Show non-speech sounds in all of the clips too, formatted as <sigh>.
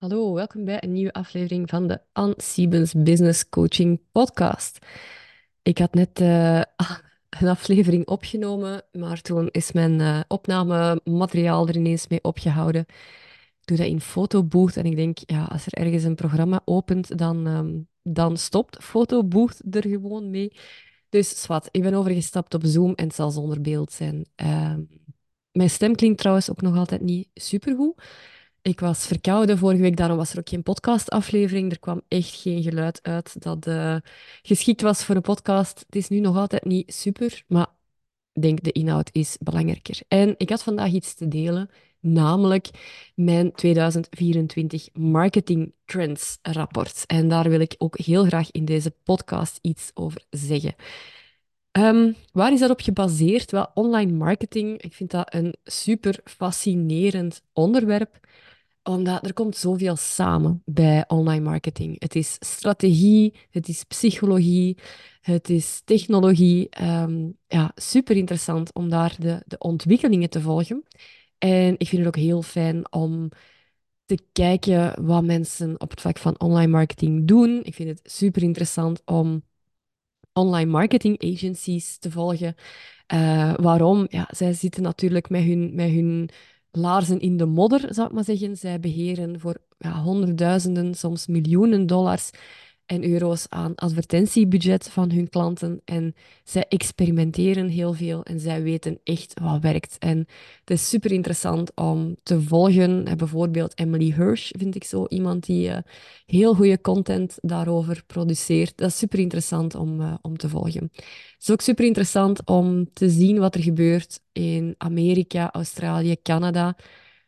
Hallo, welkom bij een nieuwe aflevering van de Ann Siebens Business Coaching Podcast. Ik had net uh, <laughs> een aflevering opgenomen, maar toen is mijn uh, opnamemateriaal er ineens mee opgehouden. Ik doe dat in Photobooth en ik denk, ja, als er ergens een programma opent, dan, um, dan stopt Photobooth er gewoon mee. Dus zwart, ik ben overgestapt op Zoom en het zal zonder beeld zijn. Uh, mijn stem klinkt trouwens ook nog altijd niet supergoed. Ik was verkouden vorige week, daarom was er ook geen podcastaflevering. Er kwam echt geen geluid uit dat uh, geschikt was voor een podcast. Het is nu nog altijd niet super, maar ik denk de inhoud is belangrijker. En ik had vandaag iets te delen, namelijk mijn 2024 Marketing Trends rapport. En daar wil ik ook heel graag in deze podcast iets over zeggen. Um, waar is dat op gebaseerd? Wel, online marketing. Ik vind dat een super fascinerend onderwerp omdat er komt zoveel samen bij online marketing. Het is strategie, het is psychologie, het is technologie. Um, ja, super interessant om daar de, de ontwikkelingen te volgen. En ik vind het ook heel fijn om te kijken wat mensen op het vlak van online marketing doen. Ik vind het super interessant om online marketing agencies te volgen. Uh, waarom? Ja, zij zitten natuurlijk met hun, met hun laarzen in de modder, zou ik maar zeggen. Zij beheren voor ja, honderdduizenden, soms miljoenen dollars en euro's aan advertentiebudget van hun klanten. En zij experimenteren heel veel en zij weten echt wat werkt. En het is super interessant om te volgen. En bijvoorbeeld Emily Hirsch vind ik zo iemand die uh, heel goede content daarover produceert. Dat is super interessant om, uh, om te volgen. Het is ook super interessant om te zien wat er gebeurt in Amerika, Australië, Canada.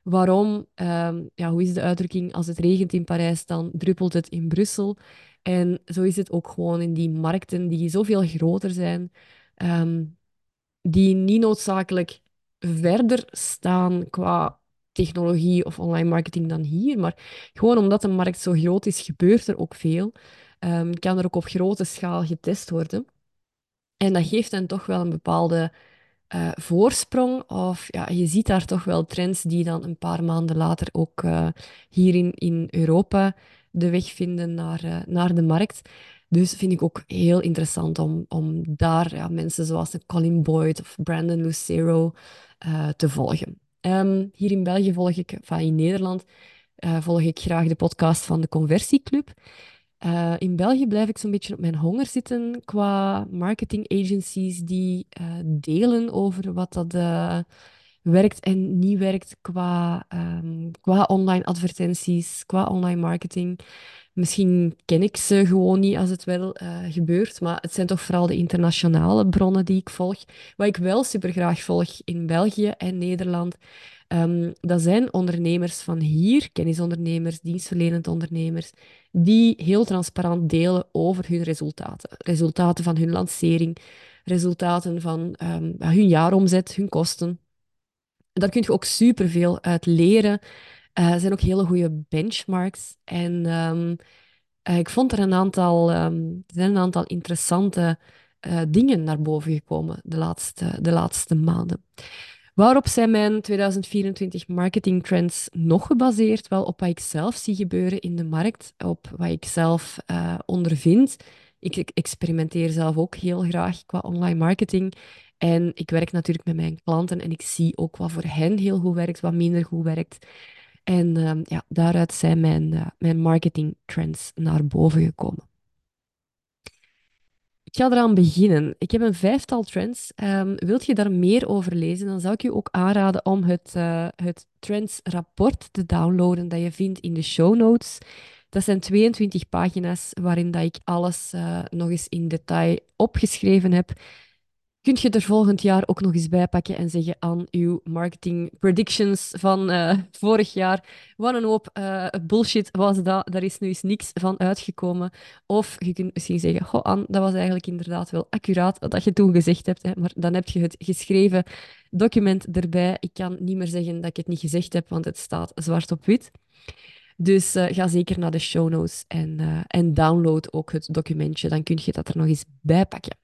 Waarom? Um, ja, hoe is de uitdrukking? Als het regent in Parijs, dan druppelt het in Brussel. En zo is het ook gewoon in die markten die zoveel groter zijn, um, die niet noodzakelijk verder staan qua technologie of online marketing dan hier. Maar gewoon omdat de markt zo groot is, gebeurt er ook veel. Um, kan er ook op grote schaal getest worden. En dat geeft dan toch wel een bepaalde uh, voorsprong. Of ja, je ziet daar toch wel trends die dan een paar maanden later ook uh, hier in, in Europa de weg vinden naar, uh, naar de markt. Dus vind ik ook heel interessant om, om daar ja, mensen zoals Colin Boyd of Brandon Lucero te volgen. Um, hier in België volg ik, van in Nederland, volg ik graag de podcast van de Conversieclub. Uh, in België blijf ik zo'n beetje op mijn honger zitten qua marketing agencies die delen over wat dat werkt en niet werkt qua, um, qua online advertenties, qua online marketing. Misschien ken ik ze gewoon niet als het wel gebeurt, maar het zijn toch vooral de internationale bronnen die ik volg. Wat ik wel super graag volg in België en Nederland, Um, dat zijn ondernemers van hier, kennisondernemers, dienstverlenend ondernemers, die heel transparant delen over hun resultaten. Resultaten van hun lancering, resultaten van um, hun jaaromzet, hun kosten. Daar kun je ook superveel uit leren. Uh, er zijn ook hele goede benchmarks. En um, uh, ik vond er een aantal, er zijn een aantal interessante uh, dingen naar boven gekomen de laatste, de laatste maanden. Waarop zijn mijn 2024 marketing trends nog gebaseerd? Wel op wat ik zelf zie gebeuren in de markt, op wat ik zelf ondervind. Ik experimenteer zelf ook heel graag qua online marketing. En ik werk natuurlijk met mijn klanten en ik zie ook wat voor hen heel goed werkt, wat minder goed werkt. En uh, ja, daaruit zijn mijn, uh, mijn marketing trends naar boven gekomen. Ik ga eraan beginnen. Ik heb een vijftal trends. Um, wilt je daar meer over lezen, dan zou ik je ook aanraden om het, uh, het Trends-rapport te downloaden dat je vindt in de show notes. Dat zijn 22 pagina's waarin dat ik alles uh, nog eens in detail opgeschreven heb kunt je er volgend jaar ook nog eens bij pakken en zeggen aan uw marketing predictions van uh, vorig jaar. Wat een hoop uh, bullshit was dat. Daar is nu eens niks van uitgekomen. Of je kunt misschien zeggen, goh Anne, dat was eigenlijk inderdaad wel accuraat wat je toen gezegd hebt. Hè, maar dan heb je het geschreven document erbij. Ik kan niet meer zeggen dat ik het niet gezegd heb, want het staat zwart op wit. Dus uh, ga zeker naar de show notes en, en download ook het documentje. Dan kun je dat er nog eens bij pakken.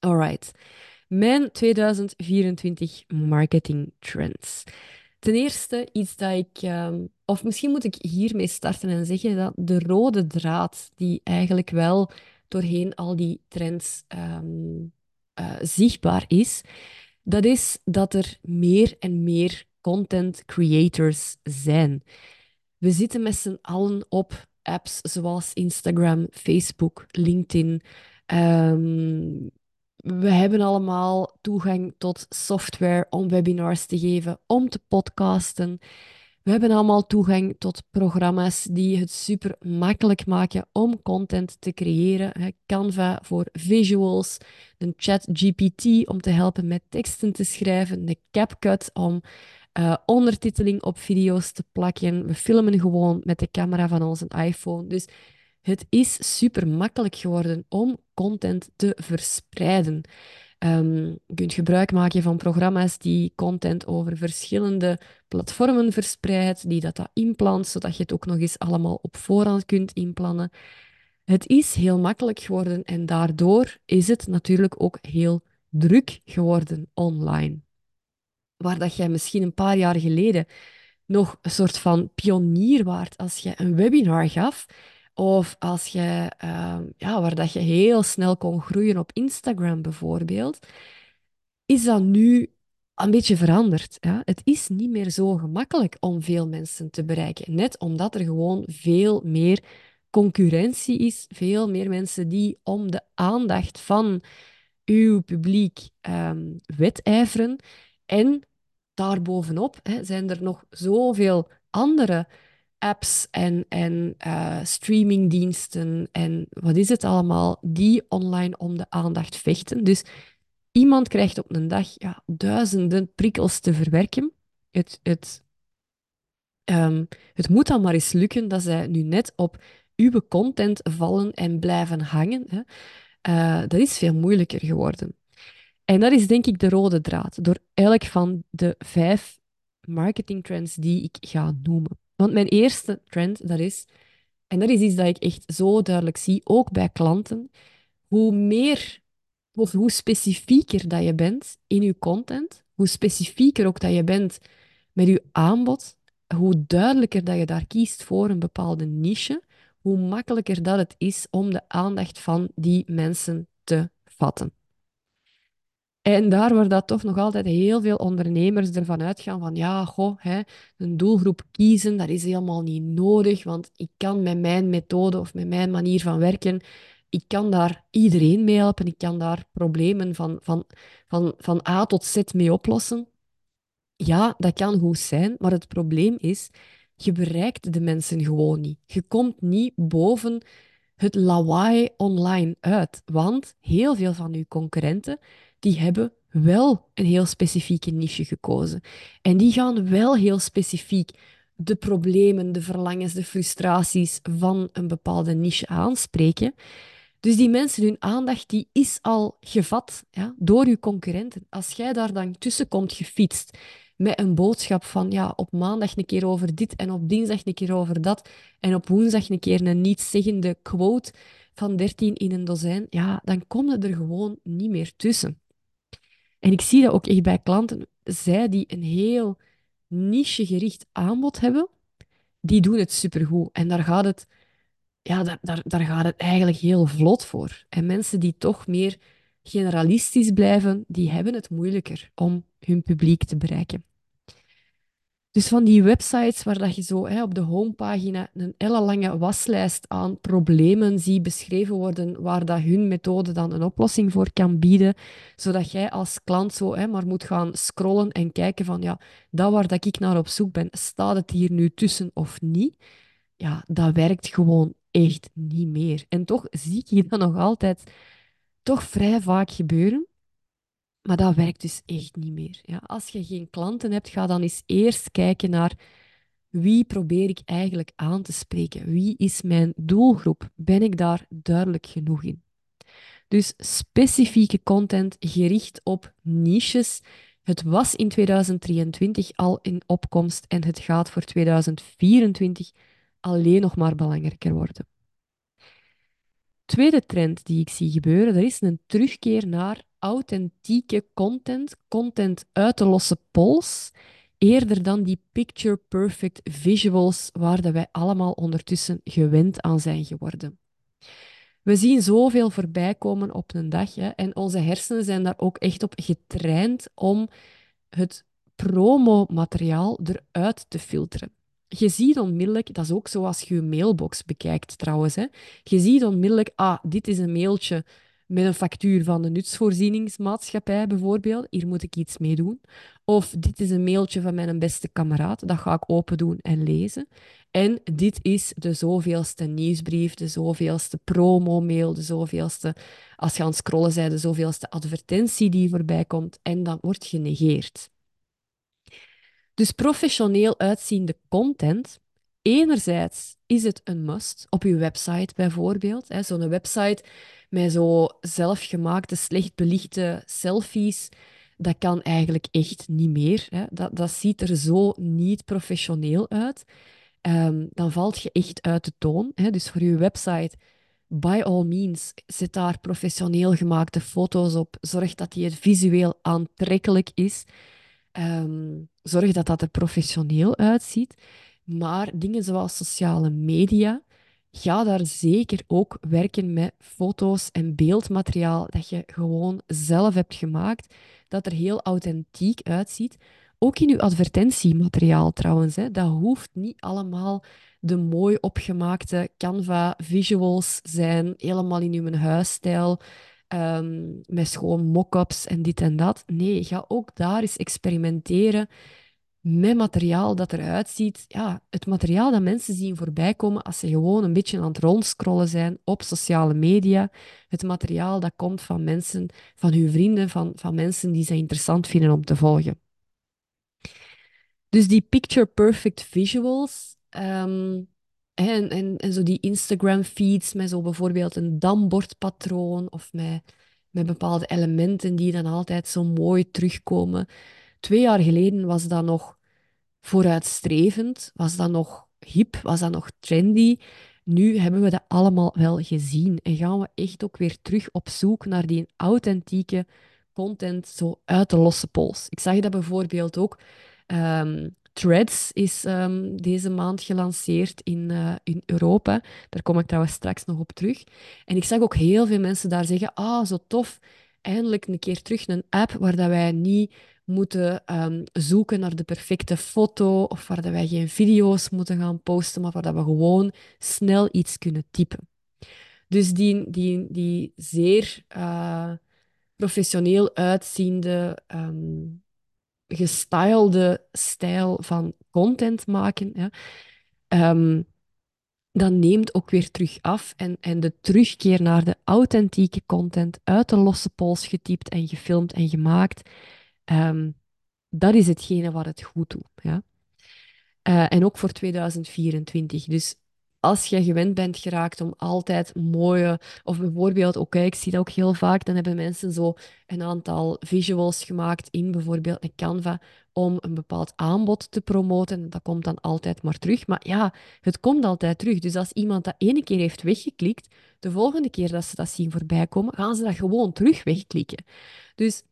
Alright. Mijn 2024 marketing trends. Ten eerste iets dat ik, ehm, of misschien moet ik hiermee starten en zeggen dat de rode draad die eigenlijk wel doorheen al die trends ehm, eh, zichtbaar is, dat is dat er meer en meer content creators zijn. We zitten met z'n allen op apps zoals Instagram, Facebook, LinkedIn. Ehm, we hebben allemaal toegang tot software om webinars te geven, om te podcasten. We hebben allemaal toegang tot programma's die het super makkelijk maken om content te creëren. Canva voor visuals, een ChatGPT om te helpen met teksten te schrijven, de CapCut om uh, ondertiteling op video's te plakken. We filmen gewoon met de camera van onze iPhone. Dus het is super makkelijk geworden om content te verspreiden. Um, je kunt gebruik maken van programma's die content over verschillende platformen verspreidt, die dat, inplant, zodat je het ook nog eens allemaal op voorhand kunt inplannen. Het is heel makkelijk geworden en daardoor is het natuurlijk ook heel druk geworden online. Waar dat jij misschien een paar jaar geleden nog een soort van pionier waart als je een webinar gaf, of als je, uh, ja, waar dat je heel snel kon groeien op Instagram bijvoorbeeld, is dat nu een beetje veranderd. Het is niet meer zo gemakkelijk om veel mensen te bereiken. Net omdat er gewoon veel meer concurrentie is, veel meer mensen die om de aandacht van uw publiek um, wedijveren. En daarbovenop hè, zijn er nog zoveel andere apps en, en uh, streamingdiensten en wat is het allemaal, die online om de aandacht vechten. Dus iemand krijgt op een dag ja, duizenden prikkels te verwerken. Het, het, um, het moet dan maar eens lukken dat zij nu net op uw content vallen en blijven hangen. Hè. Uh, dat is veel moeilijker geworden. En dat is denk ik de rode draad door elk van de vijf marketingtrends die ik ga noemen. Want mijn eerste trend, dat is, en dat is iets dat ik echt zo duidelijk zie, ook bij klanten, hoe meer of hoe specifieker dat je bent in je content, hoe specifieker ook dat je bent met je aanbod, hoe duidelijker dat je daar kiest voor een bepaalde niche, hoe makkelijker dat het is om de aandacht van die mensen te vatten. En daar waar dat toch nog altijd heel veel ondernemers ervan uitgaan van ja, goh, hè, een doelgroep kiezen, dat is helemaal niet nodig, want ik kan met mijn methode of met mijn manier van werken, ik kan daar iedereen mee helpen, ik kan daar problemen van, van, van, van A tot Z mee oplossen. Ja, dat kan goed zijn, maar het probleem is, je bereikt de mensen gewoon niet. Je komt niet boven het lawaai online uit, want heel veel van uw concurrenten die hebben wel een heel specifieke niche gekozen. En die gaan wel heel specifiek de problemen, de verlangens, de frustraties van een bepaalde niche aanspreken. Dus die mensen, hun aandacht, die is al gevat ja, door uw concurrenten. Als jij daar dan tussen komt gefietst met een boodschap van ja, op maandag een keer over dit en op dinsdag een keer over dat en op woensdag een keer een niet-zeggende quote van 13 in een dozijn, ja, dan kom je er gewoon niet meer tussen. En ik zie dat ook echt bij klanten. Zij die een heel nichegericht aanbod hebben, die doen het supergoed. En daar gaat het, ja, daar, daar, daar gaat het eigenlijk heel vlot voor. En mensen die toch meer generalistisch blijven, die hebben het moeilijker om hun publiek te bereiken. Dus van die websites waar dat je zo hè, op de homepagina een ellenlange waslijst aan problemen ziet beschreven worden, waar dat hun methode dan een oplossing voor kan bieden, zodat jij als klant zo hè, maar moet gaan scrollen en kijken van ja, dat waar dat ik naar op zoek ben, staat het hier nu tussen of niet? Ja, dat werkt gewoon echt niet meer. En toch zie ik je <laughs> dat nog altijd toch vrij vaak gebeuren. Maar dat werkt dus echt niet meer. Ja, als je geen klanten hebt, ga dan eens eerst kijken naar wie probeer ik eigenlijk aan te spreken? Wie is mijn doelgroep? Ben ik daar duidelijk genoeg in? Dus specifieke content gericht op niches. Het was in 2023 al in opkomst en het gaat voor 2024 alleen nog maar belangrijker worden. Tweede trend die ik zie gebeuren, dat is een terugkeer naar authentieke content, content uit de losse pols, eerder dan die picture-perfect visuals waar dat wij allemaal ondertussen gewend aan zijn geworden. We zien zoveel voorbij komen op een dag hè, en onze hersenen zijn daar ook echt op getraind om het promomateriaal eruit te filteren. Je ziet onmiddellijk, dat is ook zoals je je mailbox bekijkt trouwens, hè. je ziet onmiddellijk, ah, dit is een mailtje met een factuur van de nutsvoorzieningsmaatschappij bijvoorbeeld, hier moet ik iets mee doen. Of dit is een mailtje van mijn beste kameraad, dat ga ik open doen en lezen. En dit is de zoveelste nieuwsbrief, de zoveelste promo-mail, de zoveelste, als je aan het scrollen bent, de zoveelste advertentie die voorbij komt. En dat wordt genegeerd. Dus professioneel uitziende content, enerzijds is het een must op je website bijvoorbeeld. Zo'n website met zo zelfgemaakte, slecht belichte selfies, dat kan eigenlijk echt niet meer. Hè. Dat, dat ziet er zo niet professioneel uit. Um, dan valt je echt uit de toon. Hè. Dus voor je website, by all means, zet daar professioneel gemaakte foto's op. Zorg dat die visueel aantrekkelijk is. Um, zorg dat dat er professioneel uitziet. Maar dingen zoals sociale media, ga daar zeker ook werken met foto's en beeldmateriaal dat je gewoon zelf hebt gemaakt, dat er heel authentiek uitziet. Ook in je advertentiemateriaal trouwens. Hè. Dat hoeft niet allemaal de mooi opgemaakte Canva visuals zijn, helemaal in uw huisstijl, um, met schoon mock-ups en dit en dat. Nee, ga ook daar eens experimenteren met materiaal dat eruit ziet. Ja, het materiaal dat mensen zien voorbij komen als ze gewoon een beetje aan het rondscrollen zijn op sociale media. Het materiaal dat komt van mensen, van hun vrienden, van, van mensen die ze interessant vinden om te volgen. Dus die picture perfect visuals ehm, en, en, en zo die Instagram feeds met zo bijvoorbeeld een dambordpatroon of met, met bepaalde elementen die dan altijd zo mooi terugkomen. Twee jaar geleden was dat nog vooruitstrevend, was dat nog hip, was dat nog trendy. Nu hebben we dat allemaal wel gezien en gaan we echt ook weer terug op zoek naar die authentieke content zo uit de losse pols. Ik zag dat bijvoorbeeld ook. Um, Threads is um, deze maand gelanceerd in, uh, in Europa. Daar kom ik trouwens straks nog op terug. En ik zag ook heel veel mensen daar zeggen: Ah, zo tof, eindelijk een keer terug een app waar dat wij niet moeten um, zoeken naar de perfecte foto of waar dat wij geen video's moeten gaan posten, maar waar dat we gewoon snel iets kunnen typen. Dus die, die, die zeer uh, professioneel uitziende, um, gestylede stijl van content maken, um, dan neemt ook weer terug af. En, en de terugkeer naar de authentieke content uit de losse pols getypt en gefilmd en gemaakt, Um, dat is hetgene wat het goed doet. Ja? Uh, en ook voor 2024. Dus als je gewend bent geraakt om altijd mooie, of bijvoorbeeld, oké, ik zie dat ook heel vaak, dan hebben mensen zo een aantal visuals gemaakt in bijvoorbeeld een Canva om een bepaald aanbod te promoten. Dat komt dan altijd maar terug. Maar ja, het komt altijd terug. Dus als iemand dat ene keer heeft weggeklikt, de volgende keer dat ze dat zien voorbij komen, gaan ze dat gewoon terug wegklikken. Dus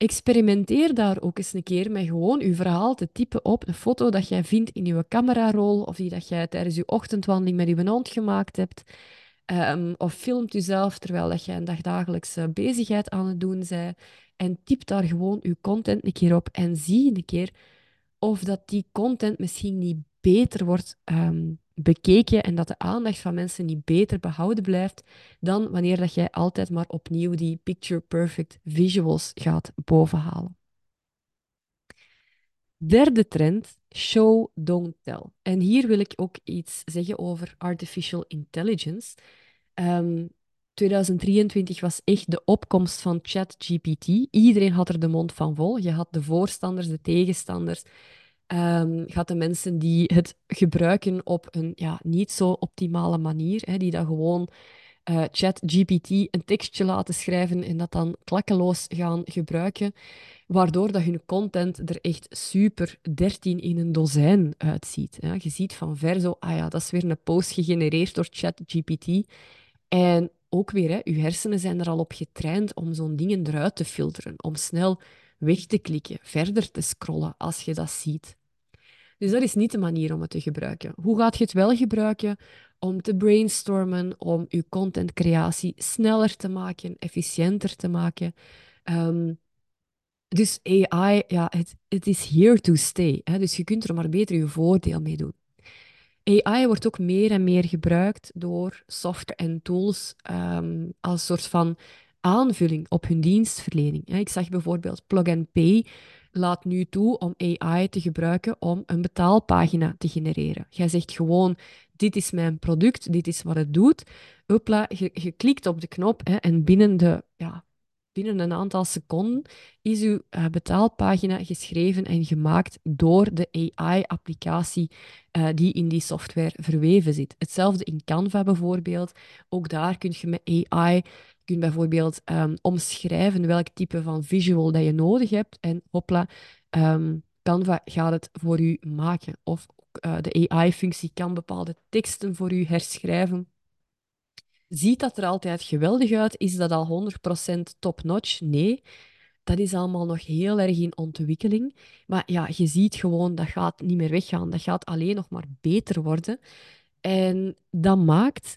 experimenteer daar ook eens een keer met gewoon je verhaal te typen op een foto dat jij vindt in je camerarol of die dat jij tijdens je ochtendwandeling met je hond gemaakt hebt. Um, of filmt jezelf terwijl dat jij een dagdagelijkse bezigheid aan het doen bent. En typ daar gewoon je content een keer op en zie een keer of dat die content misschien niet beter wordt um, bekeken en dat de aandacht van mensen niet beter behouden blijft dan wanneer dat jij altijd maar opnieuw die picture perfect visuals gaat bovenhalen. Derde trend, show, don't tell. En hier wil ik ook iets zeggen over artificial intelligence. Um, ehm, 2023 was echt de opkomst van ChatGPT. Iedereen had er de mond van vol. Je had de voorstanders, de tegenstanders um, gaat de mensen die het gebruiken op een ja, niet zo optimale manier, hè, die dat gewoon uh, ChatGPT een tekstje laten schrijven en dat dan klakkeloos gaan gebruiken, waardoor dat hun content er echt super 13 in een dozijn uitziet. Hè. Je ziet van ver zo, ah ja, dat is weer een post gegenereerd door ChatGPT. En ook weer, hè, je hersenen zijn er al op getraind om zo'n dingen eruit te filteren, om snel weg te klikken, verder te scrollen als je dat ziet. Dus dat is niet de manier om het te gebruiken. Hoe gaat je het wel gebruiken? Om te brainstormen, om je contentcreatie sneller te maken, efficiënter te maken. Um, dus AI, ja, het, het is here to stay. Hè? Dus je kunt er maar beter je voordeel mee doen. AI wordt ook meer en meer gebruikt door software en tools um, als soort van aanvulling op hun dienstverlening. Ik zag bijvoorbeeld Plug and Pay laat nu toe om AI te gebruiken om een betaalpagina te genereren. Jij zegt gewoon, dit is mijn product, dit is wat het doet. Je, klikt op de knop hè, en binnen de ja, binnen een aantal seconden is uw uh, betaalpagina geschreven en gemaakt door de AI-applicatie eh, die in die software verweven zit. Hetzelfde in Canva bijvoorbeeld. Ook daar kun je met AI kun bijvoorbeeld um, omschrijven welk type van visual dat je nodig hebt. En hopla, um, Canva gaat het voor u maken. Of uh, de AI-functie kan bepaalde teksten voor u herschrijven Ziet dat er altijd geweldig uit? Is dat al 100% top-notch? Nee. Dat is allemaal nog heel erg in ontwikkeling. Maar ja, je ziet gewoon, dat gaat niet meer weggaan. Dat gaat alleen nog maar beter worden. En dat maakt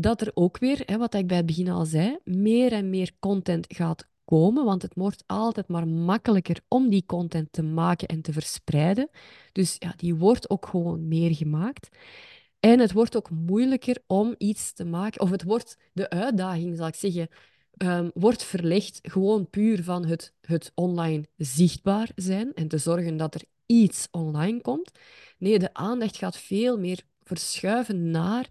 dat er ook weer, hè, wat ik bij het begin al zei, meer en meer content gaat komen. Want het wordt altijd maar makkelijker om die content te maken en te verspreiden. Dus ja, die wordt ook gewoon meer gemaakt. En het wordt ook moeilijker om iets te maken, of het wordt, de uitdaging, zal ik zeggen, um, wordt verlegd gewoon puur van het, het online zichtbaar zijn en te zorgen dat er iets online komt. Nee, de aandacht gaat veel meer verschuiven naar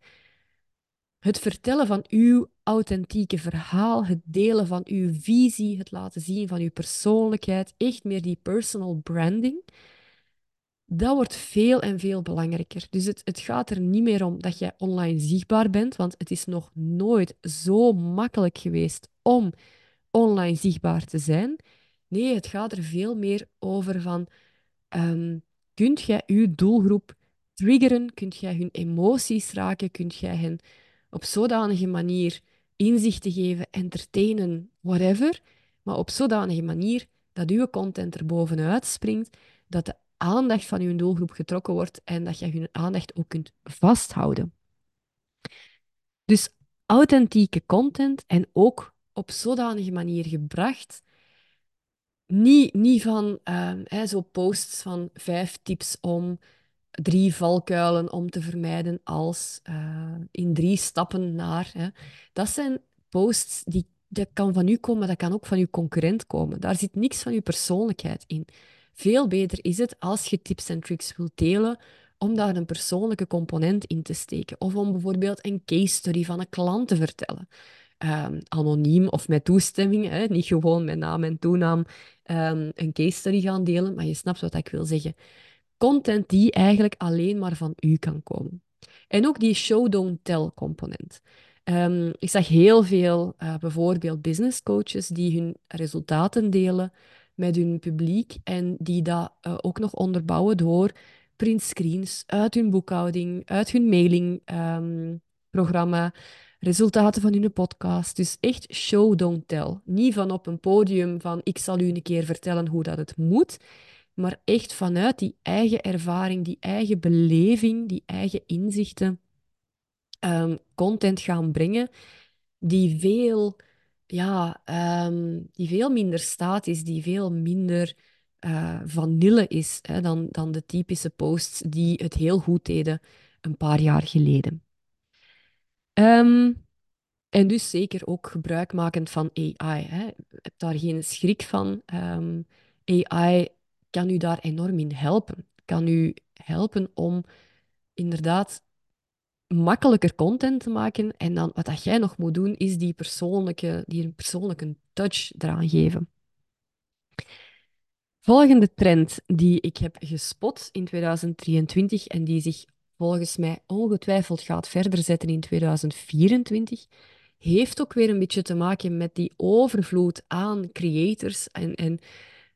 het vertellen van uw authentieke verhaal, het delen van uw visie, het laten zien van uw persoonlijkheid, echt meer die personal branding dat wordt veel en veel belangrijker. Dus het, het gaat er niet meer om dat jij online zichtbaar bent, want het is nog nooit zo makkelijk geweest om online zichtbaar te zijn. Nee, het gaat er veel meer over van, um, kunt jij je doelgroep triggeren? Kunt jij hun emoties raken? Kunt jij hen op zodanige manier inzichten geven, entertainen, whatever, maar op zodanige manier dat uw content er bovenuit springt, dat de aandacht van je doelgroep getrokken wordt en dat je hun aandacht ook kunt vasthouden. Dus authentieke content en ook op zodanige manier gebracht. Niet, niet van uh, zo posts van vijf tips om drie valkuilen om te vermijden als uh, in drie stappen naar. Hè. Dat zijn posts die dat kan van u komen, dat kan ook van uw concurrent komen. Daar zit niks van uw persoonlijkheid in. Veel beter is het als je tips en tricks wilt delen, om daar een persoonlijke component in te steken. Of om bijvoorbeeld een case study van een klant te vertellen. Um, anoniem of met toestemming, hè? niet gewoon met naam en toenaam um, een case study gaan delen, maar je snapt wat ik wil zeggen. Content die eigenlijk alleen maar van u kan komen. En ook die show don't tell component. Um, ik zag heel veel uh, bijvoorbeeld business coaches die hun resultaten delen met hun publiek en die dat uh, ook nog onderbouwen door printscreens uit hun boekhouding, uit hun mailingprogramma, um, resultaten van hun podcast. Dus echt show, don't tell. Niet van op een podium van ik zal u een keer vertellen hoe dat het moet, maar echt vanuit die eigen ervaring, die eigen beleving, die eigen inzichten um, content gaan brengen die veel ja, um, die veel minder statisch, die veel minder uh, vanille is hè, dan, dan de typische posts die het heel goed deden een paar jaar geleden. Um, en dus zeker ook gebruikmakend van AI. Hè. Heb daar geen schrik van. AI kan u daar enorm in helpen. Kan u helpen om inderdaad makkelijker content te maken. En dan wat dat jij nog moet doen, is die persoonlijke, die een persoonlijke touch eraan geven. Volgende trend die ik heb gespot in 2023 en die zich volgens mij ongetwijfeld gaat verder zetten in 2024, heeft ook weer een beetje te maken met die overvloed aan creators en, en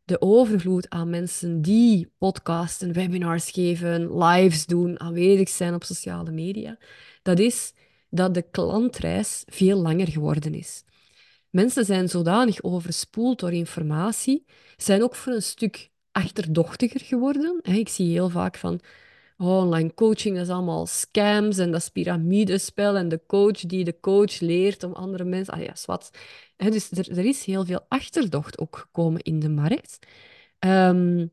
de overvloed aan mensen die podcasten, webinars geven, lives doen, aanwezig zijn op sociale media, dat is dat de klantreis veel langer geworden is. Mensen zijn zodanig overspoeld door informatie, zijn ook voor een stuk achterdochtiger geworden. Ik zie heel vaak van oh, online coaching, is allemaal scams en dat is piramidespel en de coach die de coach leert om andere mensen... Ah ja, wat. Dus er, er is heel veel achterdocht ook gekomen in de markt. Um,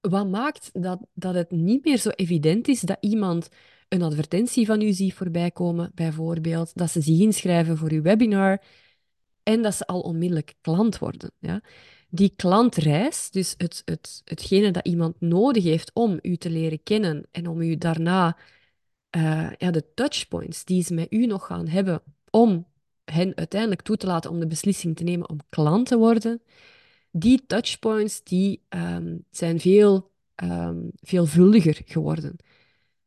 wat maakt dat, dat het niet meer zo evident is dat iemand een advertentie van u ziet voorbij komen, bijvoorbeeld, dat ze zich inschrijven voor uw webinar en dat ze al onmiddellijk klant worden. Ja? Die klantreis, dus het, het, hetgene dat iemand nodig heeft om u te leren kennen en om u daarna uh, ja, de touchpoints die ze met u nog gaan hebben om hen uiteindelijk toe te laten om de beslissing te nemen om klant te worden, die touchpoints die, um, zijn veel um, veelvuldiger geworden.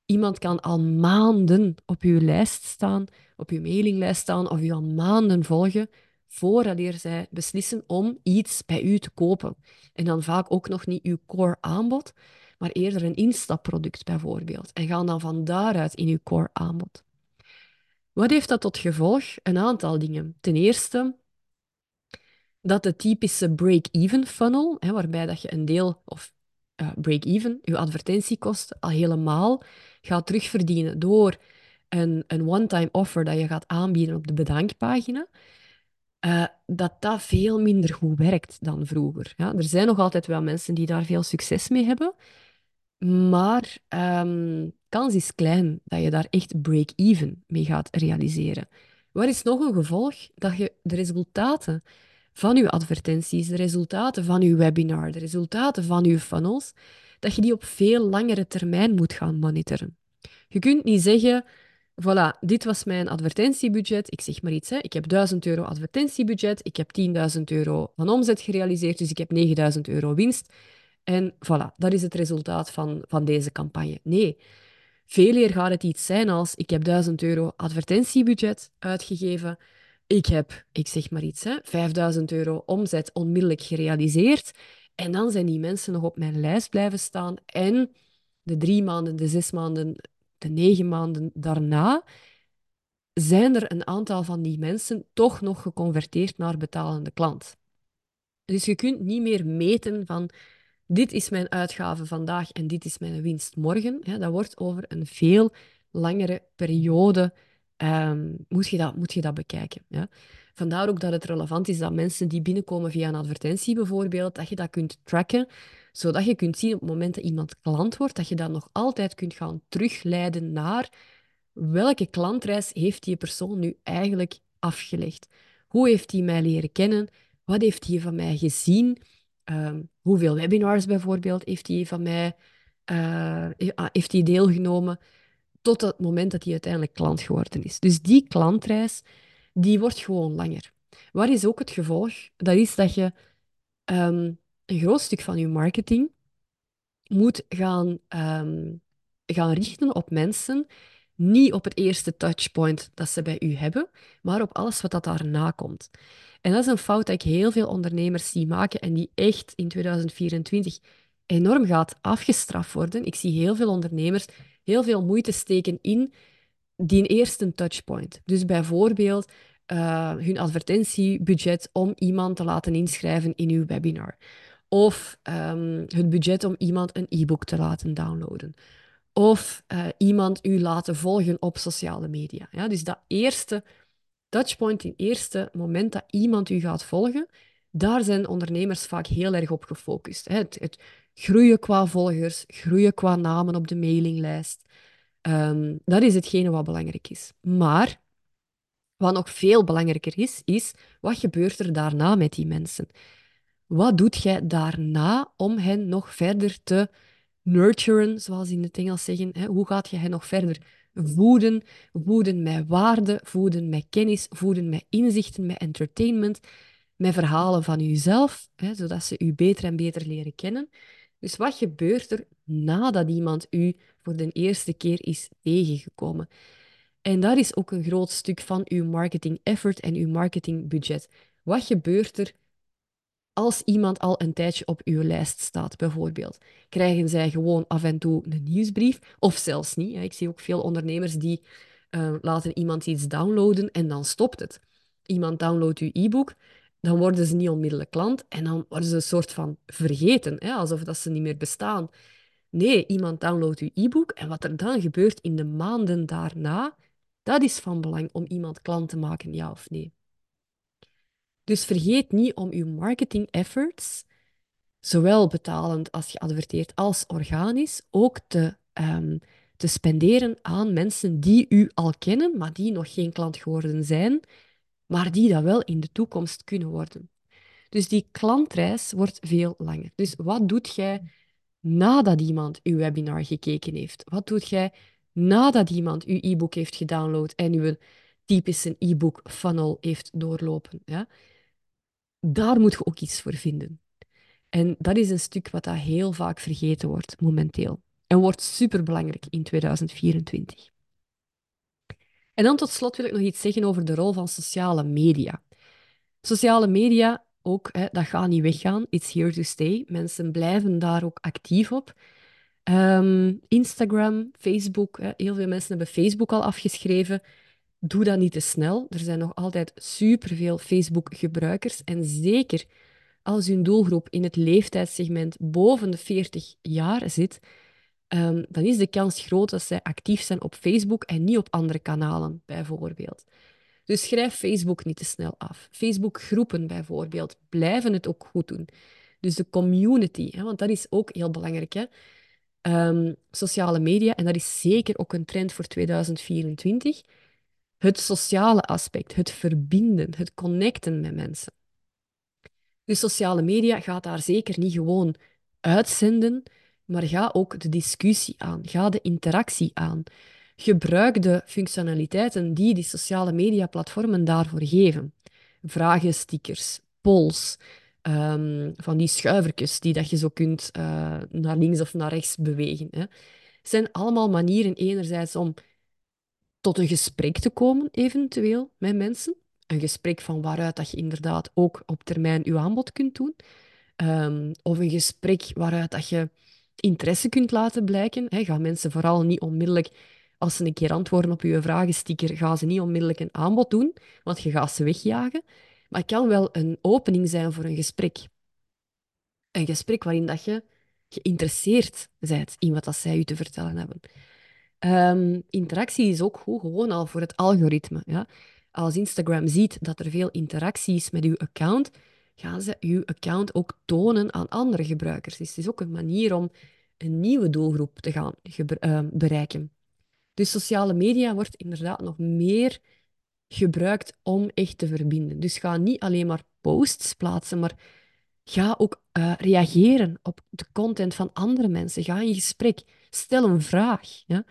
Iemand kan al maanden op uw lijst staan, op uw mailinglijst staan, of u al maanden volgen, voordat zij beslissen om iets bij u te kopen. En dan vaak ook nog niet uw core aanbod, maar eerder een instapproduct bijvoorbeeld. En gaan dan van daaruit in uw core aanbod. Wat heeft dat tot gevolg? Een aantal dingen. Ten eerste, dat de typische break-even funnel, hè, waarbij dat je een deel, of uh, break-even, je advertentiekosten, al helemaal gaat terugverdienen door een, een one-time offer dat je gaat aanbieden op de bedankpagina, uh, dat dat veel minder goed werkt dan vroeger. Ja? Er zijn nog altijd wel mensen die daar veel succes mee hebben, maar um, kans is klein dat je daar echt break-even mee gaat realiseren. Wat is nog een gevolg? Dat je de resultaten van uw advertenties, de resultaten van uw webinar, de resultaten van uw funnels, dat je die op veel langere termijn moet gaan monitoren. Je kunt niet zeggen, voilà, dit was mijn advertentiebudget, ik zeg maar iets, hè. ik heb 1000 euro advertentiebudget, ik heb 10.000 euro van omzet gerealiseerd, dus ik heb 9000 euro winst. En voilà, dat is het resultaat van, van deze campagne. Nee, veel eer gaat het iets zijn als ik heb 1000 euro advertentiebudget uitgegeven, ik heb, ik zeg maar iets, hè, 5000 euro omzet onmiddellijk gerealiseerd. En dan zijn die mensen nog op mijn lijst blijven staan. En de drie maanden, de zes maanden, de negen maanden daarna zijn er een aantal van die mensen toch nog geconverteerd naar betalende klant. Dus je kunt niet meer meten van dit is mijn uitgave vandaag en dit is mijn winst morgen. Dat wordt over een veel langere periode um, moet, je dat, moet je dat bekijken. Ja? Vandaar ook dat het relevant is dat mensen die binnenkomen via een advertentie bijvoorbeeld, dat je dat kunt tracken, zodat je kunt zien op het moment dat iemand klant wordt, dat je dat nog altijd kunt gaan terugleiden naar welke klantreis heeft die persoon nu eigenlijk afgelegd? Hoe heeft hij mij leren kennen? Wat heeft hij van mij gezien? Um, hoeveel webinars bijvoorbeeld heeft hij van mij uh, heeft hij deelgenomen? tot het moment dat hij uiteindelijk klant geworden is. Dus die klantreis, die wordt gewoon langer. Wat is ook het gevolg? Dat is dat je um, een groot stuk van je marketing moet gaan, um, gaan richten op mensen, niet op het eerste touchpoint dat ze bij u hebben, maar op alles wat dat daarna komt. En dat is een fout dat ik heel veel ondernemers zie maken en die echt in 2024 enorm gaat afgestraft worden. Ik zie heel veel ondernemers heel veel moeite steken in die eerste touchpoint. Dus bijvoorbeeld uh, hun advertentiebudget om iemand te laten inschrijven in uw webinar. Of um, het budget om iemand een e-book te laten downloaden. Of uh, iemand u laten volgen op sociale media. Ja, dus dat eerste touchpoint, het eerste moment dat iemand u gaat volgen, daar zijn ondernemers vaak heel erg op gefocust. Het, het groeien qua volgers, groeien qua namen op de mailinglijst. Um, dat is hetgene wat belangrijk is. Maar wat nog veel belangrijker is, is wat gebeurt er daarna met die mensen? Wat doet jij daarna om hen nog verder te nurturen, zoals in het Engels zeggen? Hè? Hoe gaat je hen nog verder voeden? Voeden met waarde, voeden met kennis, voeden met inzichten, met entertainment, met verhalen van jezelf, hè, zodat ze u beter en beter leren kennen. Dus wat gebeurt er nadat iemand u voor de eerste keer is tegengekomen? En dat is ook een groot stuk van uw marketing effort en uw marketingbudget. Wat gebeurt er als iemand al een tijdje op uw lijst staat, bijvoorbeeld? Krijgen zij gewoon af en toe een nieuwsbrief? Of zelfs niet. Ik zie ook veel ondernemers die uh, laten iemand iets downloaden en dan stopt het. iemand downloadt uw e-book, dan worden ze niet onmiddellijk klant en dan worden ze een soort van vergeten, hè, alsof dat ze niet meer bestaan. Nee, iemand downloadt uw e-book en wat er dan gebeurt in de maanden daarna, dat is van belang om iemand klant te maken, ja of nee. Dus vergeet niet om uw marketing efforts, zowel betalend als je adverteert als organisch, ook te, um, te spenderen aan mensen die u al kennen, maar die nog geen klant geworden zijn, maar die dat wel in de toekomst kunnen worden. Dus die klantreis wordt veel langer. Dus wat doet jij nadat iemand uw webinar gekeken heeft? Wat doet jij nadat iemand uw e-book heeft gedownload en uw typische e-book funnel heeft doorlopen? Ja? Daar moet je ook iets voor vinden. En dat is een stuk wat dat heel vaak vergeten wordt momenteel. En wordt superbelangrijk in 2024. En dan tot slot wil ik nog iets zeggen over de rol van sociale media. Sociale media, ook, hè, dat gaat niet weggaan. It's here to stay. Mensen blijven daar ook actief op. Um, Instagram, Facebook, hè, heel veel mensen hebben Facebook al afgeschreven. Doe dat niet te snel. Er zijn nog altijd superveel Facebook-gebruikers. En zeker als uw doelgroep in het leeftijdsegment boven de 40 jaar zit, um, dan is de kans groot dat zij actief zijn op Facebook en niet op andere kanalen, bijvoorbeeld. Dus schrijf Facebook niet te snel af. Facebook-groepen bijvoorbeeld blijven het ook goed doen. Dus de community, hè, want dat is ook heel belangrijk. Hè? Um, sociale media, en dat is zeker ook een trend voor 2024. Het sociale aspect, het verbinden, het connecten met mensen. Dus sociale media gaat daar zeker niet gewoon uitzenden, maar ga ook de discussie aan, ga de interactie aan. Gebruik de functionaliteiten die die sociale media-platformen daarvoor geven. Vragenstickers, polls, um, van die schuivertjes die dat je zo kunt uh, naar links of naar rechts bewegen. Hè. zijn allemaal manieren enerzijds om tot een gesprek te komen, eventueel, met mensen. Een gesprek van waaruit dat je inderdaad ook op termijn je aanbod kunt doen. Um, of een gesprek waaruit dat je interesse kunt laten blijken. Gaan mensen vooral niet onmiddellijk, als ze een keer antwoorden op je vragensticker, gaan ze niet onmiddellijk een aanbod doen, want je gaat ze wegjagen. Maar het kan wel een opening zijn voor een gesprek. Een gesprek waarin dat je geïnteresseerd bent in wat dat zij u te vertellen hebben. Um, interactie is ook goed, gewoon al voor het algoritme. Ja? Als Instagram ziet dat er veel interactie is met uw account, gaan ze uw account ook tonen aan andere gebruikers. Dus het is ook een manier om een nieuwe doelgroep te gaan uh, bereiken. Dus sociale media wordt inderdaad nog meer gebruikt om echt te verbinden. Dus ga niet alleen maar posts plaatsen, maar ga ook uh, reageren op de content van andere mensen. Ga in gesprek. Stel een vraag. Ja?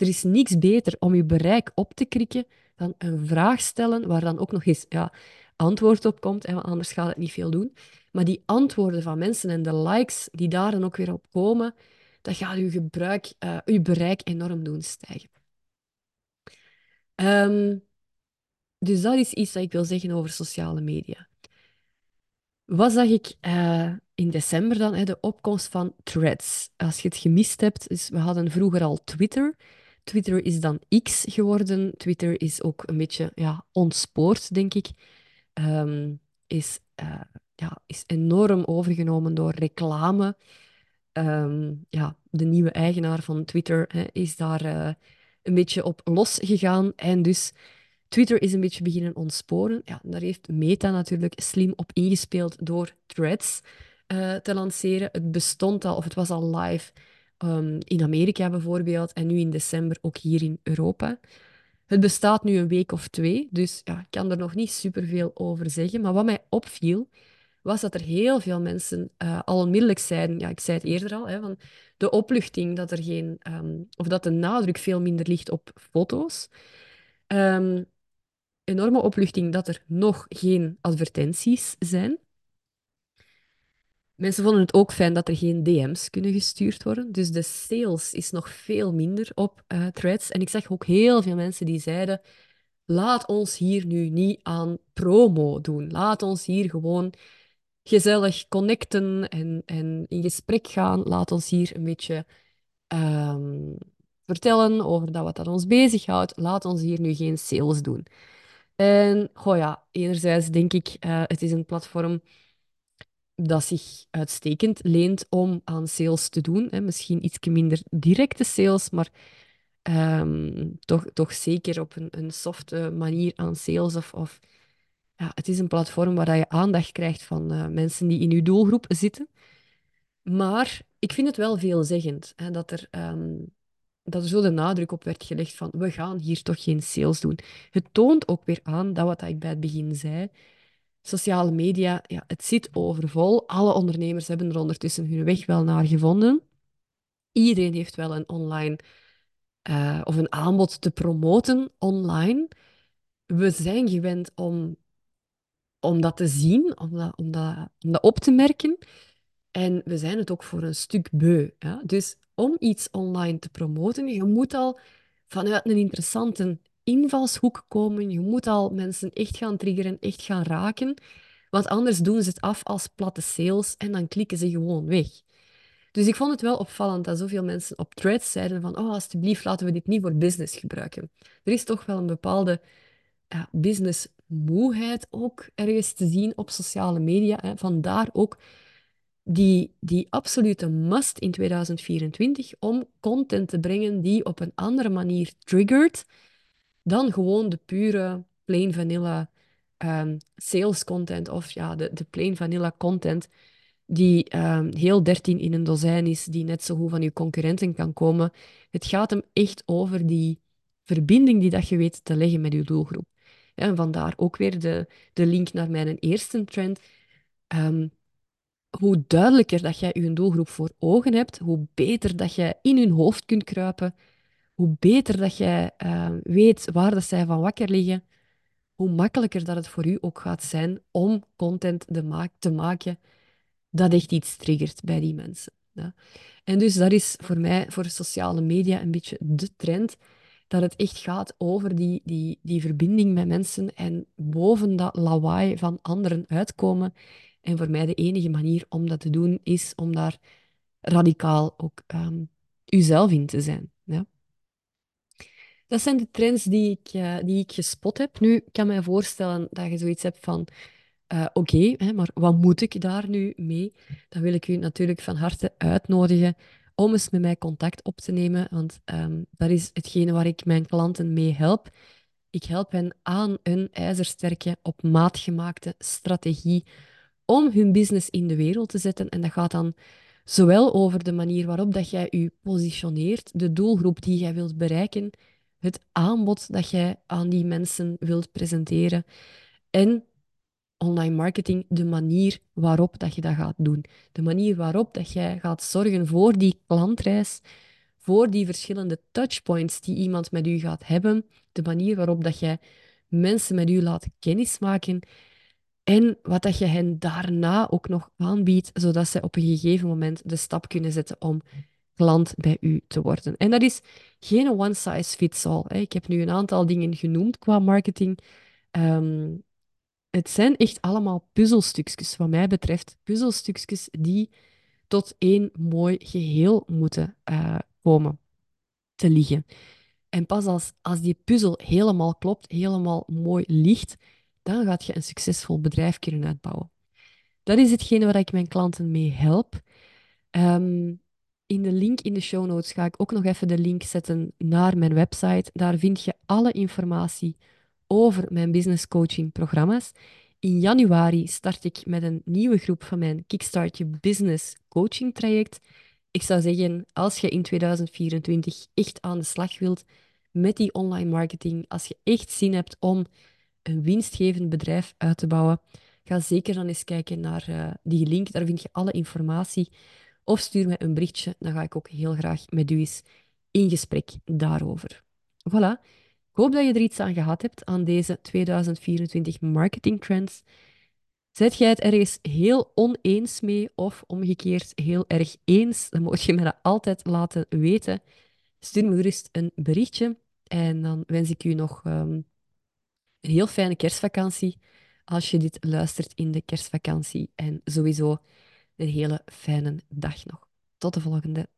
Er is niks beter om je bereik op te krikken dan een vraag stellen waar dan ook nog eens ja, antwoord op komt, want anders gaat het niet veel doen. Maar die antwoorden van mensen en de likes die daar dan ook weer op komen, dat gaat je, gebruik, je bereik enorm doen stijgen. Um, dus dat is iets dat ik wil zeggen over sociale media. Wat zag ik uh, in december dan? De opkomst van threads. Als je het gemist hebt, dus we hadden vroeger al Twitter. Twitter is dan X geworden. Twitter is ook een beetje ja, ontspoord, denk ik. Um, is, uh, ja, is enorm overgenomen door reclame. Um, ja, de nieuwe eigenaar van Twitter hè, is daar uh, een beetje op losgegaan. En dus Twitter is een beetje beginnen ontsporen. Ja, daar heeft Meta natuurlijk slim op ingespeeld door threads uh, te lanceren. Het bestond al, of het was al live um, in Amerika bijvoorbeeld, en nu in december ook hier in Europa. Het bestaat nu een week of twee, dus ja, ik kan er nog niet superveel over zeggen. Maar wat mij opviel, was dat er heel veel mensen uh, al onmiddellijk zeiden, ja, ik zei het eerder al, hè, van de opluchting dat er geen, um, of dat de nadruk veel minder ligt op foto's. Um, enorme opluchting dat er nog geen advertenties zijn. Mensen vonden het ook fijn dat er geen DM's kunnen gestuurd worden. Dus de sales is nog veel minder op uh, threads. En ik zag ook heel veel mensen die zeiden: laat ons hier nu niet aan promo doen. Laat ons hier gewoon gezellig connecten en, en in gesprek gaan. Laat ons hier een beetje um, vertellen over dat wat dat ons bezighoudt. Laat ons hier nu geen sales doen. En goh ja, enerzijds denk ik, uh, het is een platform dat zich uitstekend leent om aan sales te doen. Hè. Misschien iets minder directe sales, maar um, toch, toch zeker op een, een softe manier aan sales. Of, of ja, het is een platform waar je aandacht krijgt van uh, mensen die in je doelgroep zitten. Maar ik vind het wel veelzeggend hè, dat, er, um, dat er zo de nadruk op werd gelegd van we gaan hier toch geen sales doen. Het toont ook weer aan dat wat ik bij het begin zei. Sociale media, ja, het zit overvol. Alle ondernemers hebben er ondertussen hun weg wel naar gevonden. Iedereen heeft wel een online uh, of een aanbod te promoten online. We zijn gewend om, om dat te zien, om dat, om, dat, om dat op te merken. En we zijn het ook voor een stuk beu. Ja? Dus om iets online te promoten, je moet al vanuit een interessante invalshoek komen. Je moet al mensen echt gaan triggeren, echt gaan raken. Want anders doen ze het af als platte sales en dan klikken ze gewoon weg. Dus ik vond het wel opvallend dat zoveel mensen op threads zeiden van oh, alsjeblieft, laten we dit niet voor business gebruiken. Er is toch wel een bepaalde ja, businessmoeheid ook ergens te zien op sociale media. Hè. Vandaar ook die, die absolute must in 2024 om content te brengen die op een andere manier triggert dan gewoon de pure plain vanilla um, sales content of ja, de, de plain vanilla content die um, heel 13 in een dozijn is, die net zo goed van je concurrenten kan komen. Het gaat hem echt over die verbinding die dat je weet te leggen met je doelgroep. En vandaar ook weer de, de link naar mijn eerste trend. Um, hoe duidelijker dat jij je doelgroep voor ogen hebt, hoe beter dat jij in hun hoofd kunt kruipen, hoe beter dat jij uh, weet waar dat zij van wakker liggen, hoe makkelijker dat het voor u ook gaat zijn om content te maken dat echt iets triggert bij die mensen. Ja. En dus dat is voor mij, voor sociale media, een beetje de trend, dat het echt gaat over die, die, die verbinding met mensen en boven dat lawaai van anderen uitkomen. En voor mij de enige manier om dat te doen, is om daar radicaal ook um, uzelf in te zijn. Dat zijn de trends die ik, uh, die ik gespot heb. Nu, ik kan mij voorstellen dat je zoiets hebt van uh, oké, maar wat moet ik daar nu mee? Dan wil ik u natuurlijk van harte uitnodigen om eens met mij contact op te nemen, want um, dat is hetgene waar ik mijn klanten mee help. Ik help hen aan een ijzersterke, op maat gemaakte strategie om hun business in de wereld te zetten. En dat gaat dan zowel over de manier waarop dat jij je positioneert, de doelgroep die jij wilt bereiken, het aanbod dat jij aan die mensen wilt presenteren en online marketing de manier waarop dat je dat gaat doen. De manier waarop dat jij gaat zorgen voor die klantreis, voor die verschillende touchpoints die iemand met u gaat hebben, de manier waarop dat jij mensen met u laat kennismaken en wat dat je hen daarna ook nog aanbiedt, zodat ze op een gegeven moment de stap kunnen zetten om klant bij u te worden. En dat is geen one size fits all. Ik heb nu een aantal dingen genoemd qua marketing. Ehm, het zijn echt allemaal puzzelstukjes, wat mij betreft. Puzzelstukjes die tot één mooi geheel moeten uh, komen te liggen. En pas als, als die puzzel helemaal klopt, helemaal mooi ligt, dan gaat je een succesvol bedrijf kunnen uitbouwen. Dat is hetgene waar ik mijn klanten mee help. Um, in de link in de show notes ga ik ook nog even de link zetten naar mijn website. Daar vind je alle informatie over mijn business coaching programma's. In januari start ik met een nieuwe groep van mijn Kickstart Je Business coaching traject. Ik zou zeggen, als je in 2024 echt aan de slag wilt met die online marketing, als je echt zin hebt om een winstgevend bedrijf uit te bouwen, ga zeker dan eens kijken naar uh, die link. Daar vind je alle informatie. Of stuur mij een berichtje, dan ga ik ook heel graag met u eens in gesprek daarover. Voilà. Ik hoop dat je er iets aan gehad hebt aan deze 2024 marketing trends. Zet jij het ergens heel oneens mee of omgekeerd heel erg eens, dan moet je me dat altijd laten weten. Stuur me gerust een berichtje en dan wens ik u nog um, een heel fijne kerstvakantie als je dit luistert in de kerstvakantie en sowieso een hele fijne dag nog. Tot de volgende.